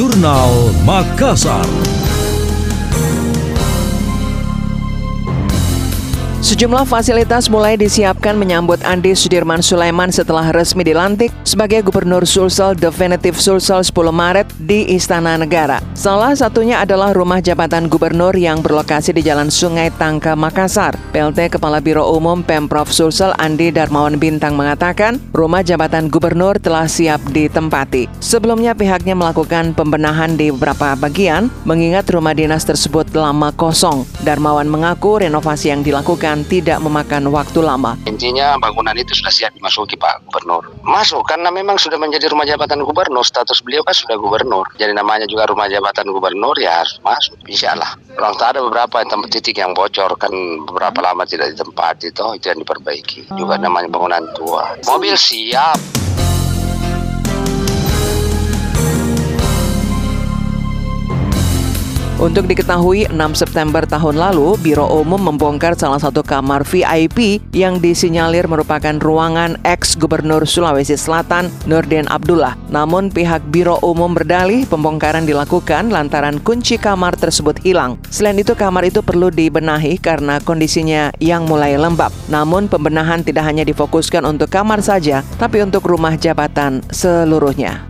Jurnal Makassar. Sejumlah fasilitas mulai disiapkan menyambut Andi Sudirman Sulaiman setelah resmi dilantik sebagai Gubernur Sulsel Definitif Sulsel 10 Maret di Istana Negara. Salah satunya adalah rumah jabatan gubernur yang berlokasi di Jalan Sungai Tangka, Makassar. PLT Kepala Biro Umum Pemprov Sulsel Andi Darmawan Bintang mengatakan, rumah jabatan gubernur telah siap ditempati. Sebelumnya pihaknya melakukan pembenahan di beberapa bagian, mengingat rumah dinas tersebut lama kosong. Darmawan mengaku renovasi yang dilakukan tidak memakan waktu lama. Intinya bangunan itu sudah siap dimasuki Pak Gubernur. Masuk karena memang sudah menjadi rumah jabatan gubernur. Status beliau kan sudah gubernur. Jadi namanya juga rumah jabatan gubernur ya harus masuk. Insya Allah. Orang tak ada beberapa tempat titik yang bocor kan beberapa lama tidak ditempati itu itu yang diperbaiki. Juga namanya bangunan tua. Mobil siap. Untuk diketahui, 6 September tahun lalu, Biro Umum membongkar salah satu kamar VIP yang disinyalir merupakan ruangan ex-gubernur Sulawesi Selatan, Nurdin Abdullah. Namun pihak Biro Umum berdalih pembongkaran dilakukan lantaran kunci kamar tersebut hilang. Selain itu, kamar itu perlu dibenahi karena kondisinya yang mulai lembab. Namun pembenahan tidak hanya difokuskan untuk kamar saja, tapi untuk rumah jabatan seluruhnya.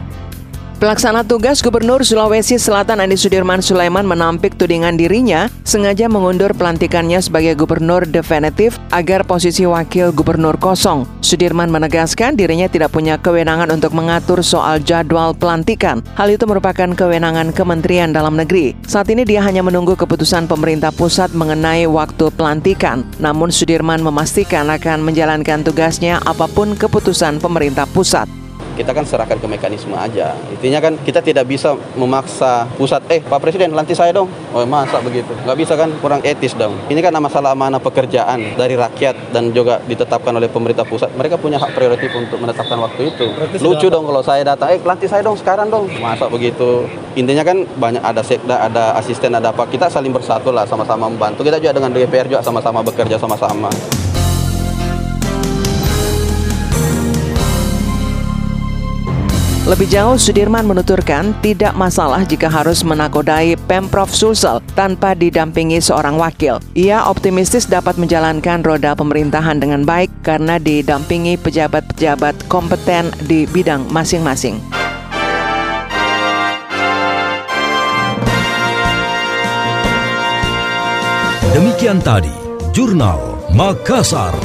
Pelaksana tugas Gubernur Sulawesi Selatan Andi Sudirman Sulaiman menampik tudingan dirinya sengaja mengundur pelantikannya sebagai gubernur definitif agar posisi wakil gubernur kosong. Sudirman menegaskan dirinya tidak punya kewenangan untuk mengatur soal jadwal pelantikan. Hal itu merupakan kewenangan Kementerian Dalam Negeri. Saat ini dia hanya menunggu keputusan pemerintah pusat mengenai waktu pelantikan. Namun Sudirman memastikan akan menjalankan tugasnya apa pun keputusan pemerintah pusat kita kan serahkan ke mekanisme aja. Intinya kan kita tidak bisa memaksa pusat, eh Pak Presiden lantik saya dong. Oh masa begitu? Nggak bisa kan, kurang etis dong. Ini kan masalah amanah pekerjaan dari rakyat dan juga ditetapkan oleh pemerintah pusat. Mereka punya hak prioritas untuk menetapkan waktu itu. Berarti Lucu dong kalau saya datang, eh lantik saya dong sekarang dong. Masa begitu? Intinya kan banyak ada sekda, ada asisten, ada apa. Kita saling bersatu lah, sama-sama membantu. Kita juga dengan DPR juga sama-sama bekerja sama-sama. Lebih jauh, Sudirman menuturkan tidak masalah jika harus menakodai Pemprov Sulsel tanpa didampingi seorang wakil. Ia optimistis dapat menjalankan roda pemerintahan dengan baik karena didampingi pejabat-pejabat kompeten di bidang masing-masing. Demikian tadi, Jurnal Makassar.